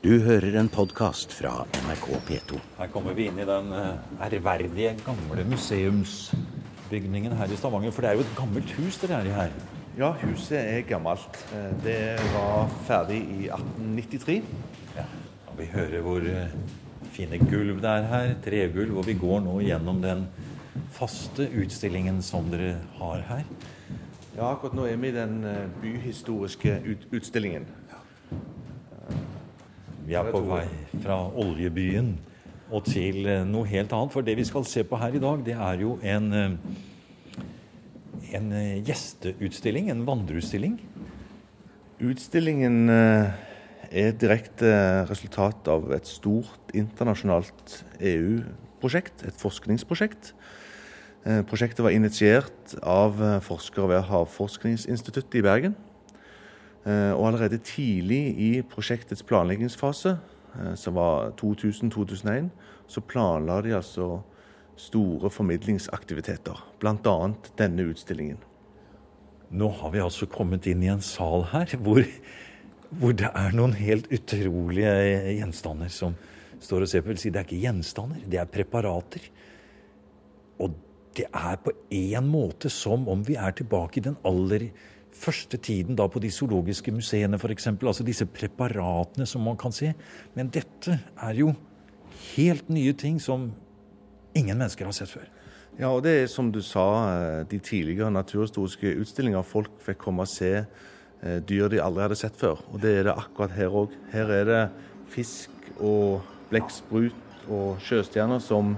Du hører en podkast fra NRK P2. Her kommer vi inn i den eh, ærverdige, gamle museumsbygningen her i Stavanger. For det er jo et gammelt hus dere er i her. Ja, huset er gammelt. Eh, Det var ferdig i 1893. Ja. Og vi hører hvor eh, fine gulv det er her. Tregulv. Og vi går nå gjennom den faste utstillingen som dere har her. Ja, akkurat nå er vi i den byhistoriske ut utstillingen. Vi er på vei fra oljebyen og til eh, noe helt annet. For det vi skal se på her i dag, det er jo en, eh, en eh, gjesteutstilling. En vandreutstilling. Utstillingen er direkte resultat av et stort internasjonalt EU-prosjekt, et forskningsprosjekt. Prosjektet var initiert av forskere ved Havforskningsinstituttet i Bergen. Eh, Og allerede tidlig i prosjektets planleggingsfase, eh, som var 2000-2001, så planla de altså store formidlingsaktiviteter. Bl.a. denne utstillingen. Nå har vi altså kommet inn i en sal her hvor, hvor det er noen helt utrolige gjenstander som står og ser på. Det er ikke gjenstander, det er preparater. Og det er på en måte som om vi er tilbake i den aller første tiden da på de zoologiske museene f.eks. Altså disse preparatene som man kan se. Men dette er jo helt nye ting som ingen mennesker har sett før. Ja, og det er som du sa, eh, de tidligere naturhistoriske utstillinger. Folk fikk komme og se eh, dyr de aldri hadde sett før. Og det er det akkurat her òg. Her er det fisk og blekksprut og sjøstjerner som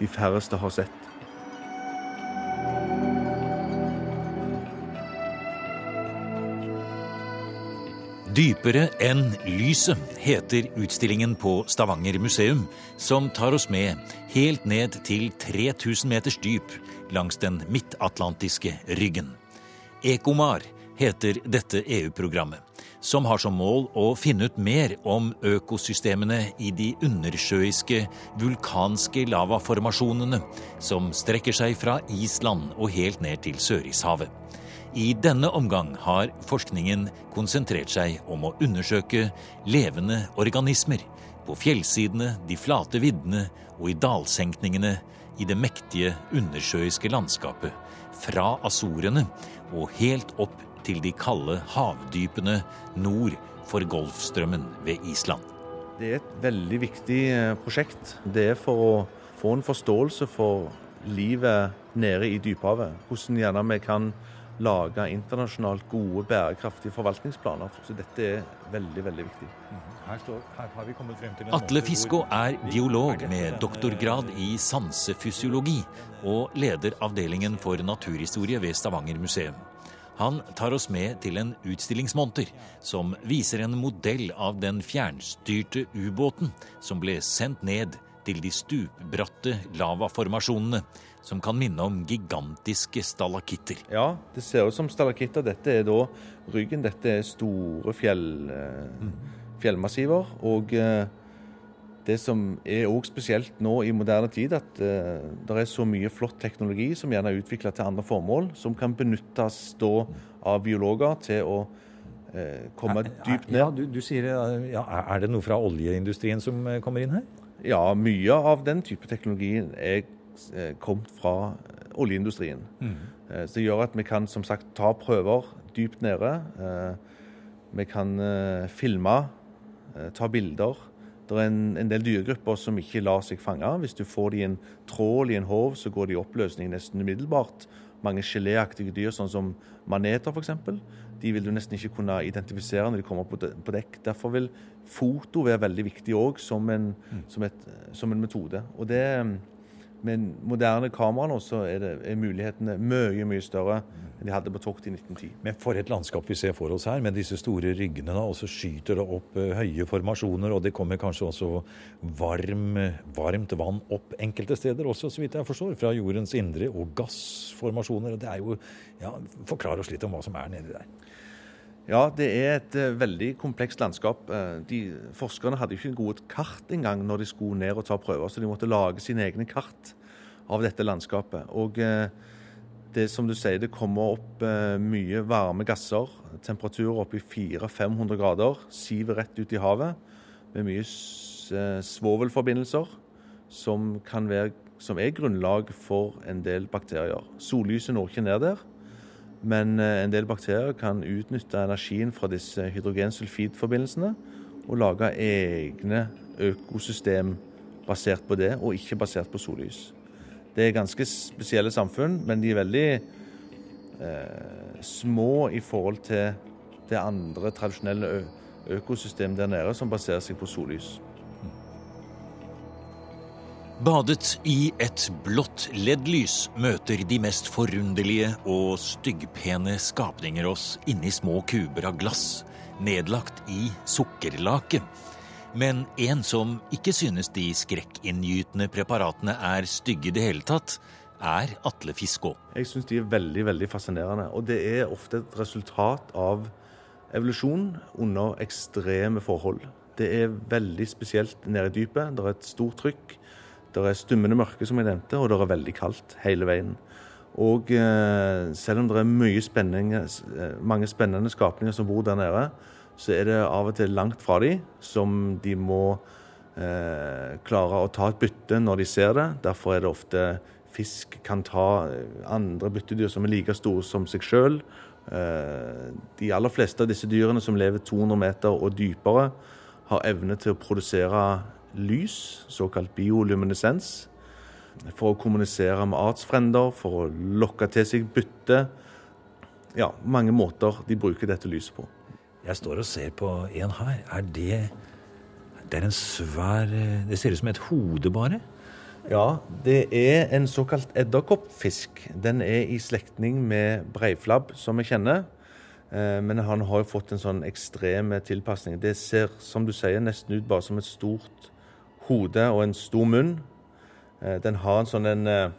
de færreste har sett. Dypere enn lyset heter utstillingen på Stavanger museum, som tar oss med helt ned til 3000 meters dyp langs den midtatlantiske ryggen. Ekomar heter dette EU-programmet, som har som mål å finne ut mer om økosystemene i de undersjøiske vulkanske lavaformasjonene som strekker seg fra Island og helt ned til Sørishavet. I denne omgang har forskningen konsentrert seg om å undersøke levende organismer på fjellsidene, de flate viddene og i dalsenkningene i det mektige undersjøiske landskapet, fra Azorene og helt opp til de kalde havdypene nord for Golfstrømmen ved Island. Det er et veldig viktig eh, prosjekt. Det er for å få en forståelse for livet nede i dyphavet. Hvordan gjerne vi kan lage internasjonalt gode, bærekraftige forvaltningsplaner. Så dette er veldig, veldig viktig. Her, står, her har vi frem til Atle Fiskå er biolog med doktorgrad i sansefysiologi og leder avdelingen for naturhistorie ved Stavanger museum. Han tar oss med til en utstillingsmonter som viser en modell av den fjernstyrte ubåten som ble sendt ned til de stupbratte lavaformasjonene som kan minne om gigantiske stalakitter. Ja, det ser ut som stalakitter. Dette er da ryggen. Dette er store fjell, eh, fjellmassiver. Og eh, det som er også spesielt nå i moderne tid, at eh, det er så mye flott teknologi som gjerne er utvikla til andre formål, som kan benyttes da av biologer til å komme dypt Ja, ned. du, du sier, ja, Er det noe fra oljeindustrien som kommer inn her? Ja, mye av den type teknologi er eh, kommet fra oljeindustrien. Mm. Så det gjør at vi kan som sagt ta prøver dypt nede. Eh, Vi kan eh, filme, eh, ta bilder. Det er en, en del dyregrupper som ikke lar seg fange. Hvis du får de i en trål i en håv, så går de i oppløsning nesten umiddelbart. Mange geléaktige dyr, sånn som maneter f.eks., de vil du nesten ikke kunne identifisere når de kommer på de- på dekk. Derfor vil foto være veldig viktig òg som, en- som, som en metode. Og det med moderne kamera nå så er, det, er mulighetene mye mye større enn de hadde på tokt i 1910. Men for et landskap vi ser for oss her, med disse store ryggene. Og så skyter det opp eh, høye formasjoner, og det kommer kanskje også varm, varmt vann opp enkelte steder også, så vidt jeg forstår. Fra jordens indre, og gassformasjoner. det er jo, ja, Forklar oss litt om hva som er nedi der. Ja, det er et eh, veldig komplekst landskap. Eh, de, forskerne hadde ikke ikke gode kart engang når de skulle ned og ta prøver, så de måtte lage sine egne kart av dette landskapet. Og eh, det som du sier, det kommer opp mye varme gasser. Temperaturer opp i 400-500 grader. Siver rett ut i havet. med mye svovelforbindelser som, være, som, er grunnlag for en del bakterier. Sollyset når ikke ned der, men eh, en del bakterier kan utnytte energien fra disse hydrogensulfidforbindelsene og lage egne økosystem basert på det, og ikke basert på sollys. Det er ganske spesielle samfunn, men de er veldig eh, små i forhold til det andre tradisjonelle økosystem der nede, som baserer seg på sollys. Badet i et blått LED-lys møter de mest forunderlige og styggpene skapninger oss inni små kuber av glass, nedlagt i sukkerlake. Men en som ikke synes de skrekkinngytende preparatene er stygge i det hele tatt, er Atle Fiskå. Jeg syns de er veldig veldig fascinerende. Og det er ofte et resultat av evolusjon under ekstreme forhold. Det er veldig spesielt nede i dypet. Det er et stort trykk. Det er stummende mørke, som jeg nevnte, og det er veldig kaldt hele veien. Og eh, selv om det er spenning, eh, mange spennende skapninger som bor der nede, så er det av og til langt fra dem som de må eh, klare å ta et bytte når de ser det. Derfor er det ofte fisk kan ta eh, andre byttedyr som er like store som seg sjøl. Eh, de aller fleste av disse dyrene som lever 200 meter og dypere, har evne til å produsere lys, såkalt bioluminescens, for å kommunisere med artsfrender, for å lokke til seg bytte. Ja, mange måter de bruker dette lyset på. Jeg står og ser på en her. Er det Det er en svær Det ser ut som et hode, bare? Ja, det er en såkalt edderkoppfisk. Den er i slektning med breiflabb, som vi kjenner. Eh, men han har jo fått en sånn ekstrem tilpasning. Det ser som du sier, nesten ut bare som et stort hode og en stor munn. Eh, den har en sånn en, eh,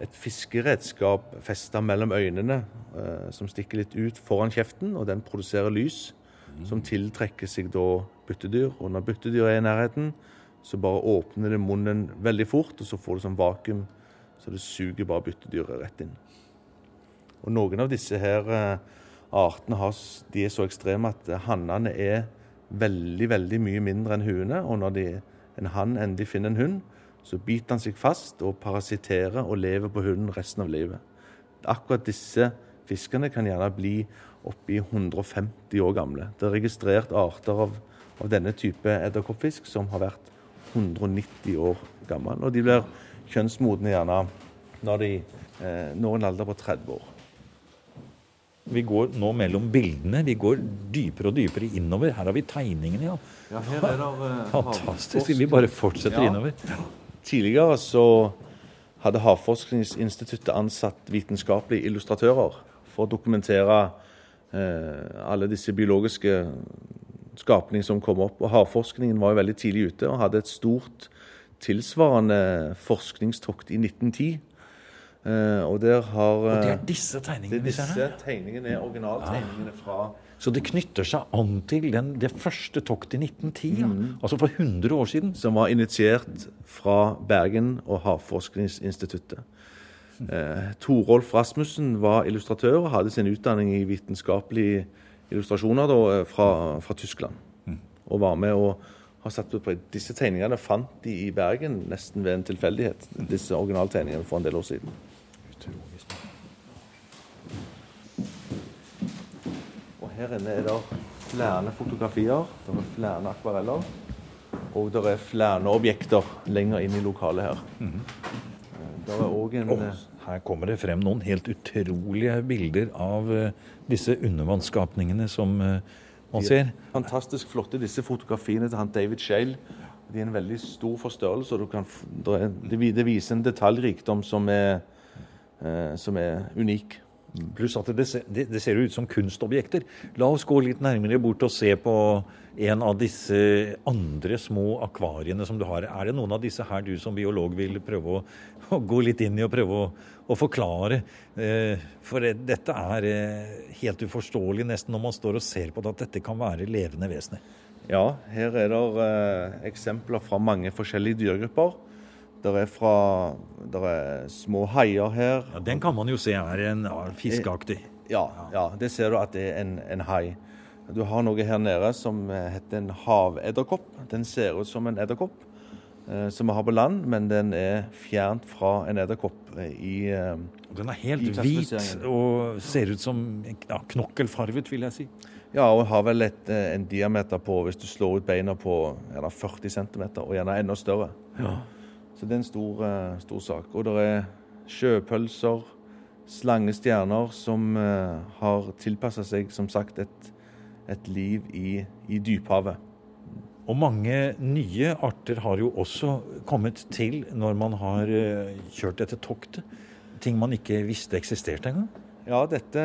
et fiskeredskap festa mellom øynene som stikker litt ut foran kjeften, og den produserer lys som tiltrekker seg da byttedyr. Og når byttedyr er i nærheten, så bare åpner det munnen veldig fort, og så får du sånn vakuum, så det suger bare byttedyret rett inn. Og noen av disse her artene har, de er så ekstreme at hannene er veldig, veldig mye mindre enn huene. Og når de, en hann endelig finner en hund, så biter han seg fast og parasitterer og lever på hunden resten av livet. Akkurat disse fiskene kan gjerne bli oppi 150 år gamle. Det er registrert arter av, av denne type edderkoppfisk som har vært 190 år gammel. Og de blir kjønnsmodne gjerne når de eh, når en alder på 30 år. Vi går nå mellom bildene. Vi går dypere og dypere innover. Her har vi tegningene, ja. ja her er det, uh, Fantastisk. Vi bare fortsetter ja. innover. Tidligere så hadde Havforskningsinstituttet ansatt vitenskapelige illustratører for å dokumentere eh, alle disse biologiske skapningene som kom opp. Og Havforskningen var jo veldig tidlig ute og hadde et stort tilsvarende forskningstokt i 1910 Uh, og der har Og det er disse tegningene Det er? Disse tegningene er originaltegningene ah. fra Så det knytter seg an til den, det første toktet i 1910, mm. altså for 100 år siden? Som var initiert fra Bergen og Havforskningsinstituttet. Mm. Torolf Rasmussen var illustratør og hadde sin utdanning i vitenskapelige illustrasjoner da, fra, fra, Tyskland. Mm. Og var med og har satt ut på Disse tegningene fant de i Bergen nesten ved en tilfeldighet. Disse originaltegningene for en del år siden. Og her inne er det flere fotografier, det er flere akvareller. Og det er flere objekter lenger inn i lokalet her. Mm -hmm. er òg en oh, Her kommer det frem noen helt utrolige bilder av uh, disse undervannsskapningene som uh, man ser. Fantastisk flotte, disse fotografiene til han David Shale. De er en veldig stor forstørrelse. og kan, det, viser en detaljrikdom som er uh, som er unik. Pluss at det, det, ser ut som kunstobjekter. La oss gå litt nærmere bort og se på en av disse andre små akvariene som du har. Er det noen av disse her du som biolog vil prøve å, å gå litt inn i og prøve å, å forklare? Eh, for dette er eh, helt uforståelig nesten når man står og ser på det, at dette kan være levende vesener. Ja, her er det eksempler fra mange forskjellige dyregrupper. Det er, fra, der er små haier her. Ja, Den kan man jo se er en ja, fiskeaktig. Ja, ja, det ser du at det er en, en hai. Du har noe her nede som heter en havedderkopp. Den ser ut som en edderkopp eh, som vi har på land, men den er fjernt fra en edderkopp i eh, Den er helt hvit og ser ut som ja, knokkelfarvet, vil jeg si. Ja, og har vel et, eh, en diameter på, hvis du slår ut beina på gjerne 40 cm, og gjerne enda større. Ja. Så det er en stor, stor sak. Og det er sjøpølser, slangestjerner, som har tilpassa seg, som sagt, et et liv i, i dyphavet. Og mange nye arter har jo også kommet til når man har eh, kjørt dette toktet. Ting man ikke visste eksisterte engang. Ja, dette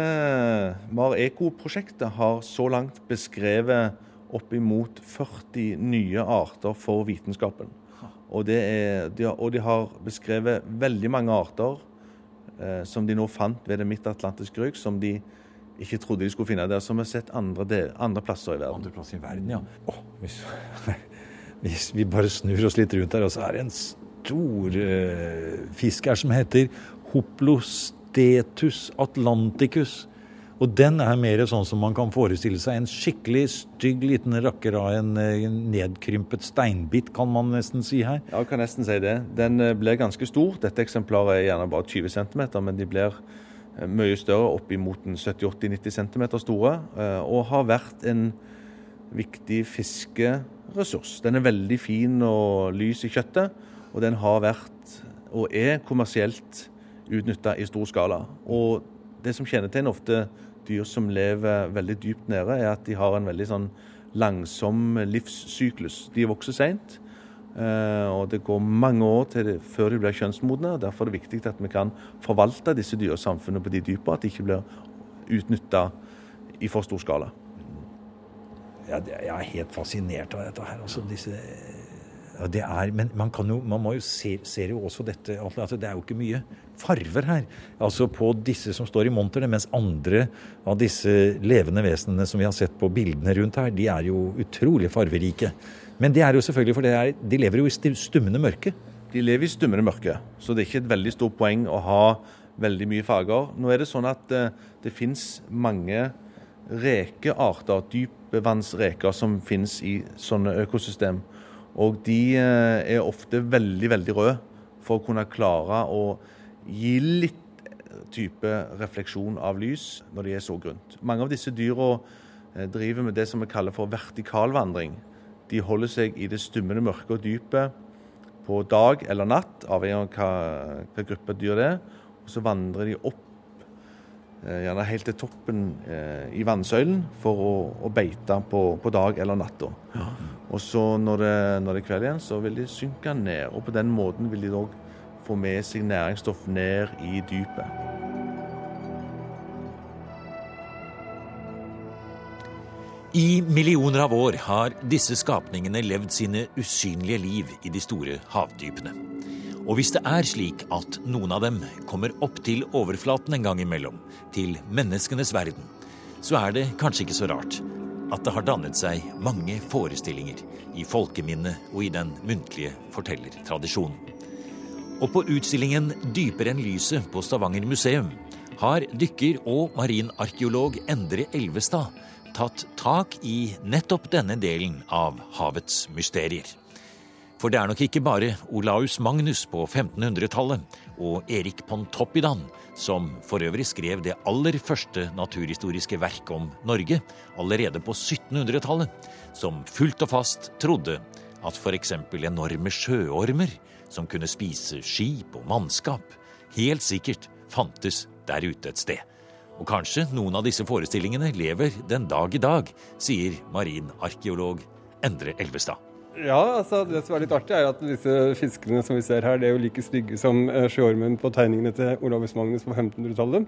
Mar Eco-prosjektet har så langt beskrevet oppimot 40 nye arter for vitenskapen. Og, er, de, har, og de har beskrevet veldig mange arter eh, som de nå fant ved det midtatlantiske ryk, som de ikke trodde de skulle finne der, som vi har sett andre, del, andre plasser i verden. Andre plasser i verden, ja. Oh, hvis, hvis, vi bare snur oss litt rundt her, så er det en stor eh, fisk her som heter Hoplostetus atlanticus. Og den er mer sånn som man kan forestille seg. En skikkelig stygg liten rakker av en, eh, nedkrympet steinbit, kan man nesten si her. Ja, kan nesten si det. Den eh, blir ganske stor. Dette eksemplaret er gjerne bare 20 cm, men de blir Eh, mye større, oppimot 70-80-90 cm store, og har vært en viktig fiskeressurs. Den er veldig fin og lys i kjøttet, og den har vært, og er, kommersielt utnytta i stor skala. Og det som kjennetegner ofte dyr som lever veldig dypt nede, er at de har en veldig sånn langsom livssyklus. De vokser seint. Eh, og det går mange år det, før de blir kjønnsmodne. og Derfor er det viktig at vi kan forvalte disse dyresamfunnene på de dypene, at de ikke blir utnytta i for stor skala. Ja, jeg er helt fascinert av dette her. Altså, disse, ja, det er, men man, jo, man må jo se, ser jo også dette at det er jo ikke mye farver her. Altså på disse som står i monterne, mens andre av disse levende vesenene som vi har sett på bildene rundt her, de er jo utrolig farverike. Men det er jo selvfølgelig for er, de lever jo i stummende mørke. De lever i stummende mørke, så det er ikke et veldig stort poeng å ha veldig mye farger. Nå er det sånn at det, det finnes mange rekearter, dypvannsreker, som finnes i sånne økosystem. Og de uh, er ofte veldig, veldig røde for å kunne klare å gi litt type refleksjon av lys når de er så grunt. Mange av disse dyra uh, driver med det som vi kaller for vertikalvandring. De holder seg i det stummende mørke og dypet på dag eller natt, avhengig av hva, hva gruppe dyr det er. Og så vandrer de opp, eh, gjerne helt til toppen eh, i vannsøylen, for å, å beite på, på, dag eller natt. Ja. Og så når det, når det, er kveld igjen, så vil de synke ned. Og på den måten vil de òg få med seg næringsstoff ned i dypet. I millioner av år har disse skapningene levd sine usynlige liv i de store havdypene. Og hvis det er slik at noen av dem kommer opp til overflaten en gang imellom, til menneskenes verden, så er det kanskje ikke så rart at det har dannet seg mange forestillinger i folkeminnet og i den muntlige fortellertradisjonen. Og på utstillingen Dypere enn lyset på Stavanger museum har dykker og marinarkeolog Endre Elvestad tatt tak i nettopp denne delen av havets mysterier. For det er nok ikke bare Olaus Magnus på 1500-tallet og Erik Pontoppidan som for øvrig skrev det aller første naturhistoriske verk om Norge allerede på 1700-tallet, som fullt og fast trodde at f.eks. enorme sjøormer som kunne spise skip og mannskap, helt sikkert fantes der ute et sted. Og kanskje noen av disse forestillingene lever den dag i dag, sier marinarkeolog Endre Elvestad. Ja, altså det som er litt artig, er at disse fiskene som vi ser her, det er jo like stygge som eh, sjøormen på tegningene til Olavus Magnus på 1500-tallet.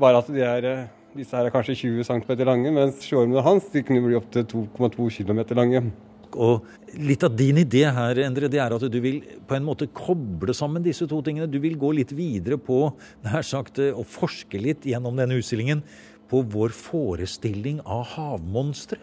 Bare at de er, eh, disse her er kanskje 20 cm lange, mens sjøormene hans de kunne bli opptil 2,2 km lange. Og litt av din idé her, Endre, det er at du vil på en måte koble sammen disse to tingene. Du vil gå litt videre på nær sagt, å forske litt gjennom denne utstillingen på vår forestilling av havmonstre.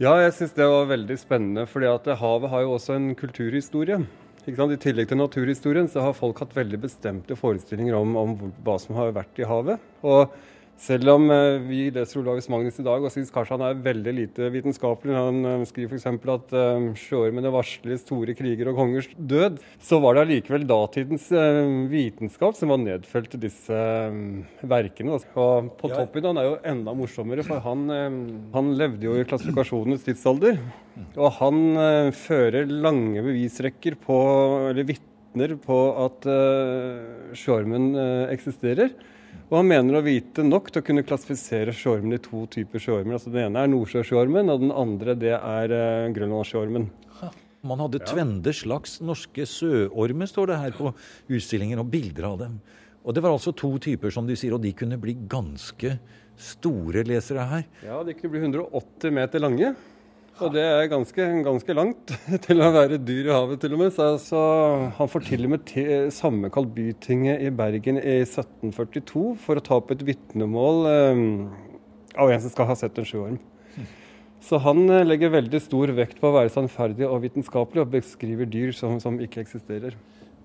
Ja, jeg syns det var veldig spennende. fordi at havet har jo også en kulturhistorie. I tillegg til naturhistorien så har folk hatt veldig bestemte forestillinger om, om hva som har vært i havet. Og Selv om eh, vi leser Olaus Magnus i dag og syns kanskje han er veldig lite vitenskapelig. Han eh, skriver f.eks. at uh, sjøormene varsler store kriger og kongers død. Så var det allikevel datidens vitenskap som var nedfelt i disse verkene. Og på toppen han er jo enda morsommere, for han, han levde jo i klassifikasjonens tidsalder. Og han fører lange bevisrekker på, eller vitner på at sjormen sjøormen eksisterer. Og han mener å vite nok til å kunne klassifisere sjøormen i to typer sjøormer. Altså Den ene er nordsjøsjøormen, og den andre det er uh, grønlandssjøormen. Man hadde tvende slags norske sjøormer, står det her på utstillinger, og bilder av dem. Og det var altså to typer, som de sier, og de kunne bli ganske store, leser jeg her. Ja, de kunne bli 180 meter lange. Og det er ganske, ganske, langt til å være dyr i havet, til og med. Så, så han får til og med sammenkalt Bytinget i Bergen i 1742 for å ta opp et vitnemål um, av en som skal ha sett en sjøorm. Så han eh, legger veldig stor vekt på å være sannferdig og vitenskapelig, og beskriver dyr som, som ikke eksisterer.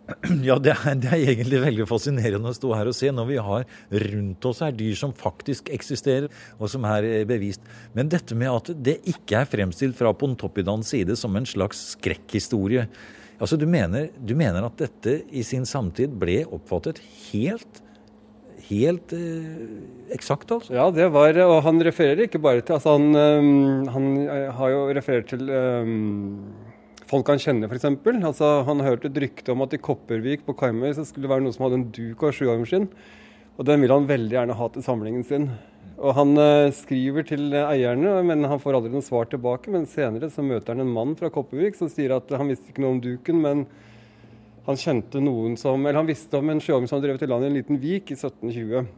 Ja, det er, det er, egentlig veldig fascinerende å stå her og se når vi har rundt oss her dyr som faktisk eksisterer, og som er eh, bevist. Men dette med at det ikke er fremstilt fra Pontoppidans side som en slags skrekkhistorie. Altså, du mener, du mener at dette i sin samtid ble oppfattet helt helt eh, eksakt, altså? Ja, det var Og han refererer ikke bare til altså Han, um, han har jo referert til um, folk han kjenner, f.eks. Altså, han hørte hørt et rykte om at i Kopervik på Karmøy så skulle det være noen som hadde en duk av sjuarmskinn. Og den vil han veldig gjerne ha til samlingen sin. Og han uh, skriver til eierne, men han får aldri noe svar tilbake. Men senere så møter han en mann fra Kopervik som sier at han visste ikke noe om duken, men han kjente noen som Eller han visste om en sjøorm som hadde drevet i land i en liten vik i 1720.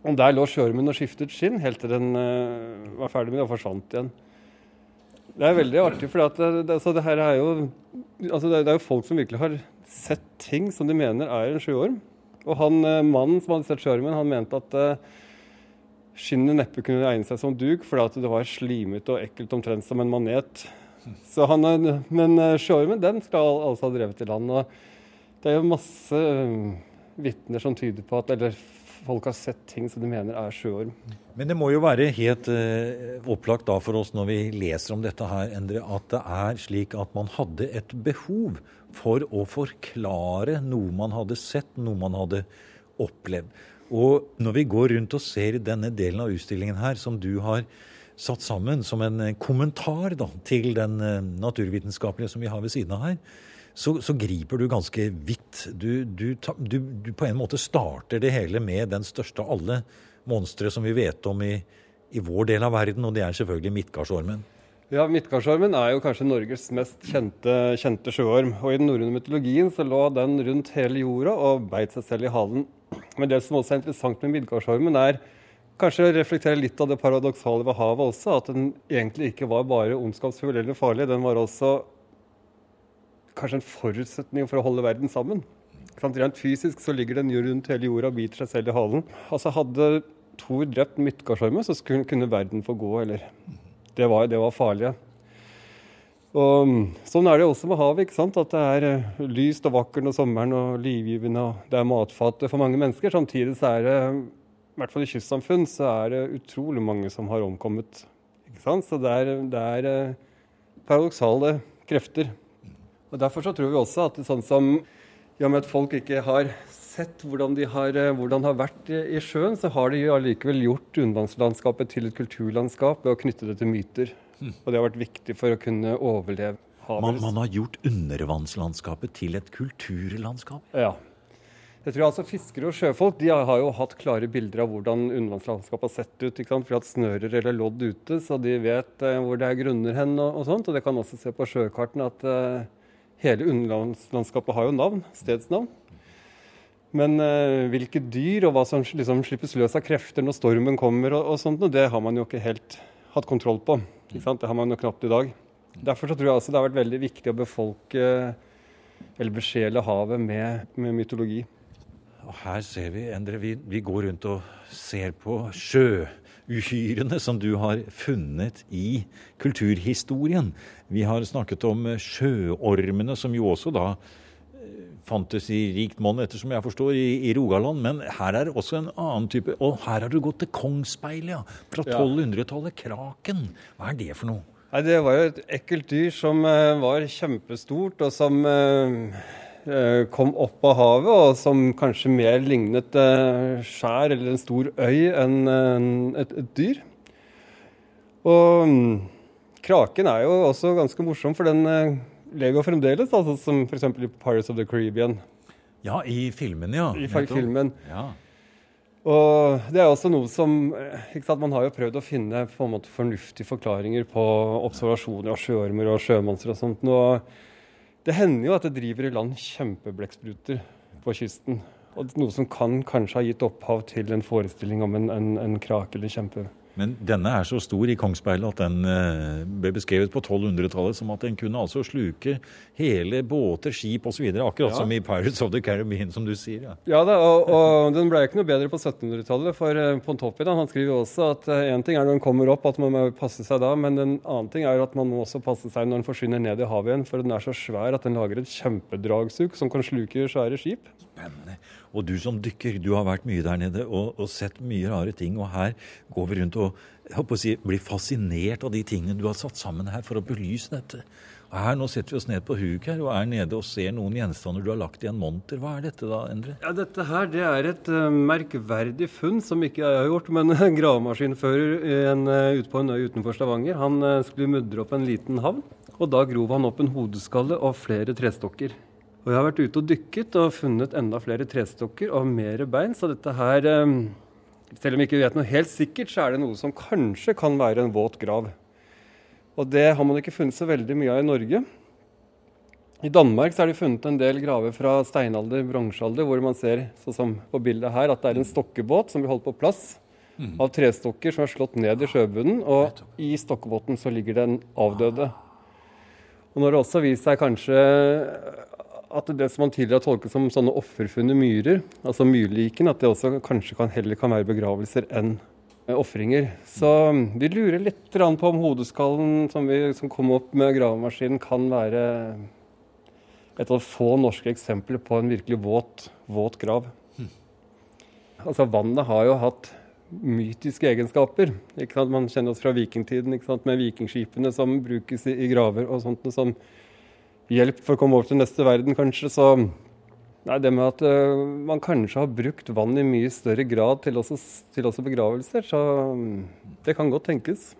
Og der lå sjøormen og skiftet skinn helt til den uh, var ferdig med det og forsvant igjen. Det er veldig artig, for det, det, altså, det, her er jo, altså, det, er jo folk som virkelig har sett ting som de mener er en sjøorm. Og han eh, mannen som hadde sett sjøormen, han mente at uh, skinnet neppe kunne egne seg som duk, fordi det var slimete og ekkelt omtrent som en manet. Han, eh, men sjøormen den skal altså ha drevet i land. og Det er jo masse vitner som tyder på at, eller folk har sett ting som de mener er sjøorm. Men det må jo være helt uh, opplagt da for oss når vi leser om dette her, Endre, at det er slik at man hadde et behov for å forklare noe man hadde sett, noe man hadde opplevd. Og når vi går rundt og ser denne delen av utstillingen her, som du har satt sammen som en kommentar da, til den uh, naturvitenskapelige som vi har ved siden av her, så, så griper du ganske vidt. Du, du, du, du, på en måte starter det hele med den største av alle monstre som vi vet om i, i, vår del av verden, og det er selvfølgelig midtgardsormen. Ja, Midtgardsormen er jo kanskje Norges mest kjente, kjente sjøorm. Og I den norrøne mytologien så lå den rundt hele jorda og beit seg selv i halen. Men det som også er interessant med Midtgardsormen, er kanskje å reflektere litt av det paradoksale ved havet også. At den egentlig ikke var bare ondskapsfull eller farlig. Den var også kanskje en forutsetning for å holde verden sammen. Rent fysisk så ligger den rundt hele jorda og biter seg selv i halen. Altså Hadde Thor drept Midtgardsormen, så kunne verden få gå, eller Det var, det var farlig. Og Sånn er det også med havet. ikke sant? At det er eh, lyst og vakkert om sommeren og livgivende. og Det er matfat for mange mennesker. Samtidig så er det, i hvert fall i kystsamfunn, så er det utrolig mange som har omkommet. ikke sant? Så det er, det er eh, paradoksale krefter. Og Derfor så tror vi også at sånn som i og med at folk ikke har sett hvordan de har, eh, hvordan har vært i sjøen, så har de allikevel gjort undervannslandskapet til et kulturlandskap ved å knytte det til myter. Mm. Og det har vært viktig for å kunne overleve. Man, man, har gjort undervannslandskapet til et kulturlandskap? Ja. Jeg tror altså Fiskere og sjøfolk de har jo hatt klare bilder av hvordan undervannslandskapet har sett ut. ikke sant? For de har hatt snører eller lodd ute, så de vet eh, hvor det er grunner hen. og, og sånt, og Det kan også se på sjøkartene at eh, Hele underlandslandskapet har jo navn, stedsnavn. Men eh, hvilke dyr og hva som liksom slippes løs av krefter når stormen kommer, og, og sånt, det har man jo ikke helt hatt kontroll på. Det har man jo knapt i dag. Derfor tror jeg altså det har vært veldig viktig å befolke eller besjele havet med, med mytologi. Og her ser vi, Endre, vi, vi går rundt og ser på sjø uhyrene som du har funnet i kulturhistorien. Vi har snakket om sjøormene, som jo også da i rikt monn, ettersom jeg forstår, i, i, Rogaland. Men her er det også en annen type Og her har du gått til Kongsspeilet, ja. Fra 1200-tallet. Kraken. Hva er det for noe? Nei, Det var jo et ekkelt dyr som uh, var kjempestort, og som uh, kom opp av havet, og som kanskje mer lignet uh, skjær eller en stor øy enn et, et, dyr. Og um, kraken er jo også ganske morsom, for den lever jo fremdeles, altså, som f.eks. i Pirates of the Caribbean. Ja, i filmen, ja. I filmen. Ja. Og det er også noe som ikke sant, Man har jo prøvd å finne på en måte fornuftige forklaringer på observasjoner av sjøormer og sjømonstre og sånt. Og det hender jo at det driver i land kjempeblekkspruter på kysten. Og noe som kan kanskje ha gitt opphav til en forestilling om en, en, en krake eller kjempe. Men denne er så stor i Kongsspeilet at den eh, ble beskrevet på 1200-tallet som at den kunne altså sluke hele båter, skip osv. Akkurat ja. som i Pirates of the Caribbean, som du sier. Ja, ja da, og, og den ble ikke noe bedre på 1700-tallet. For uh, Pontoppidan han skriver jo også at én uh, ting er når den kommer opp, at man må passe seg da, men en annen ting er at man må også passe seg når den forsvinner ned i havet igjen. For den er så svær at den lager et kjempedragsuk som kan sluke svære skip. Spennende. Og du som dykker, du har vært mye der nede og, og sett mye rare ting. Og her går vi rundt og si, blir fascinert av de tingene du har satt sammen her for å belyse dette. Og her, Nå setter vi oss ned på huk her og er nede og ser noen gjenstander du har lagt i en monter. Hva er dette da, Endre? Ja, Dette her det er et uh, merkverdig funn som ikke jeg har gjort, men en gravemaskinfører uh, ute på en øy utenfor Stavanger han uh, skulle mudre opp en liten havn. Og da grov han opp en hodeskalle og flere trestokker. Og jeg har vært ute og dykket og funnet enda flere trestokker og mer bein. Så dette her, ehm, selv om vi ikke vet noe helt sikkert, så er det noe som kanskje kan være en våt grav. Og det har man ikke funnet så veldig mye av i Norge. I Danmark så er det funnet en del graver fra steinalder, bronsealder, hvor man ser, sånn som på bildet her, at det er en stokkebåt som blir holdt på plass mm. av trestokker som er slått ned i sjøbunnen. Og i stokkebåten så ligger det en avdøde. Og når det også viser seg kanskje at det som man tidligere har tolket som sånne offerfunne myrer, altså myrliken, at det også kanskje kan, heller kan være begravelser enn eh, ofringer. Så mm, vi lurer litt på om hodeskallen som, vi, som kom opp med gravemaskinen, kan være et av få norske eksempler på en virkelig våt, våt grav. Mm. Altså Vannet har jo hatt mytiske egenskaper. Man kjenner oss fra vikingtiden med vikingskipene som brukes i, i graver og sånt. som hjelp for å komme over til neste verden, kanskje. Så nei, det med at uh, man kanskje har brukt vann i mye større grad til også, til også begravelser, så um, det kan godt tenkes.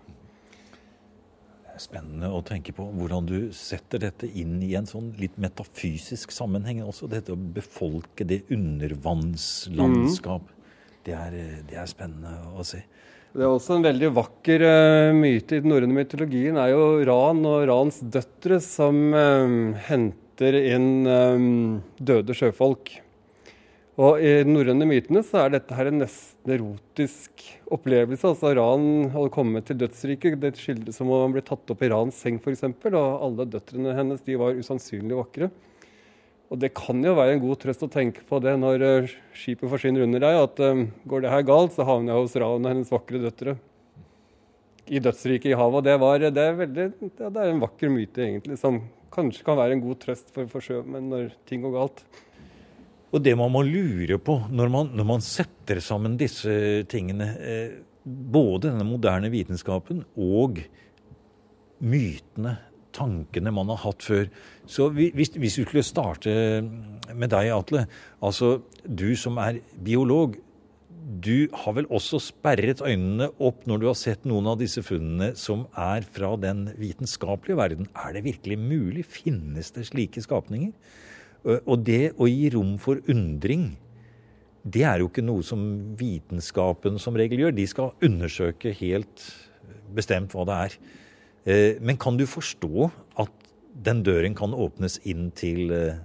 Spennende å tenke på hvordan du setter dette inn i en sånn litt metafysisk sammenheng også. Dette å befolke det undervannslandskap. Mm. Det, er, det er spennende å se. Det er også en veldig vakker uh, myte i den norrøne mytologien er jo Ran og Rans døtre som um, henter inn um, døde sjøfolk. Og I den norrøne mytene så er dette her en nesten erotisk opplevelse. altså Ran hadde kommet til dødsriket. Det skyldes som om han ble tatt opp i Rans seng f.eks. Og alle døtrene hennes de var usannsynlig vakre. Og det kan jo være en god trøst å tenke på det når uh, skipet forsvinner under deg, at um, går det her galt, så havner jeg hos Ran og hennes vakre døtre. I dødsriket i havet. Og det, var, det, er veldig, ja, det er en vakker myte, egentlig, som kanskje kan være en god trøst for, for sjømenn når ting går galt. Og det man må lure på når man, når man setter sammen disse tingene, eh, både denne moderne vitenskapen og mytene tankene man har hatt før. Så hvis, hvis vi skulle starte med deg, Atle. Altså, du som er biolog. Du har vel også sperret øynene opp når du har sett noen av disse funnene som er fra den vitenskapelige verden. Er det virkelig mulig? Finnes det slike skapninger? Og det å gi rom for undring, det er jo ikke noe som vitenskapen som regel gjør. De skal undersøke helt bestemt hva det er. Men kan du forstå at den døren kan åpnes inn til eh,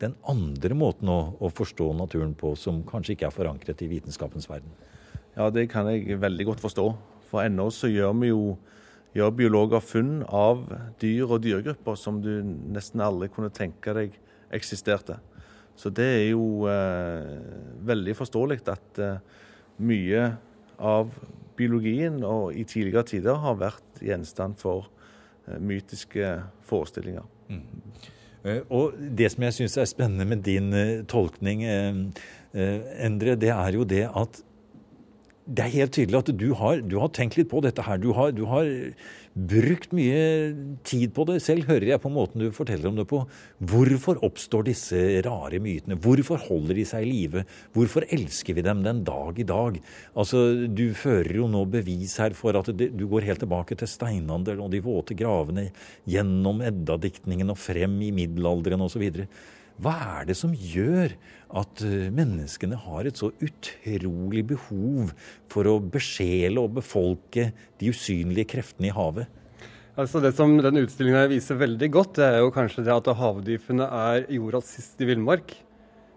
den andre måten å, å, forstå naturen på, som kanskje ikke er forankret i vitenskapens verden? Ja, det kan jeg veldig godt forstå. For ennå så gjør vi jo gjør biologer funn av dyr og dyregrupper som du nesten aldri kunne tenke deg eksisterte. Så det er jo eh, veldig forståelig at eh, mye av biologien og i tidligere tider har vært gjenstand for mytiske forestillinger. Mm. Eh, og det som jeg syns er spennende med din eh, tolkning, Endre, det er jo det at det er helt tydelig at du har, du har tenkt litt på dette her. Du har, du har, brukt mye tid på det. Selv hører jeg på måten du forteller om det på. Hvorfor oppstår disse rare mytene? Hvorfor holder de seg i live? Hvorfor elsker vi dem den dag i dag? Altså, Du fører jo nå bevis her for at du går helt tilbake til steinandelen og de våte gravene, gjennom Edda-diktningen og frem i middelalderen osv. Hva er det som gjør at eh, menneskene har et så utrolig behov for å besjele og befolke de usynlige kreftene i havet? Altså Det som den utstillingen viser veldig godt, det er jo kanskje det at havdypene er jordas siste villmark.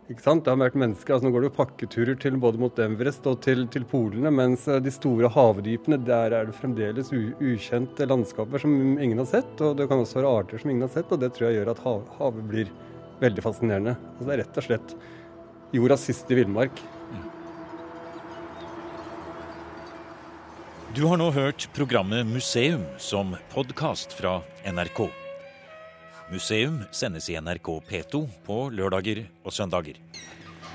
Ikke sant? Det har vært mennesker, altså Nå går det jo pakketurer til både mot Everest og til, til polene, mens eh, de store havdypene, der er det fremdeles ukjente landskaper som ingen har sett. Og det kan også være arter som ingen har sett, og det tror jeg gjør at hav, havet blir veldig fascinerende. Altså, det er rett og slett jordas siste villmark. Du har nå hørt programmet Museum som podkast fra NRK. Museum sendes i NRK P2 på lørdager og søndager.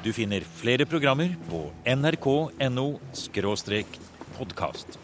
Du finner flere programmer på nrk.no podkast.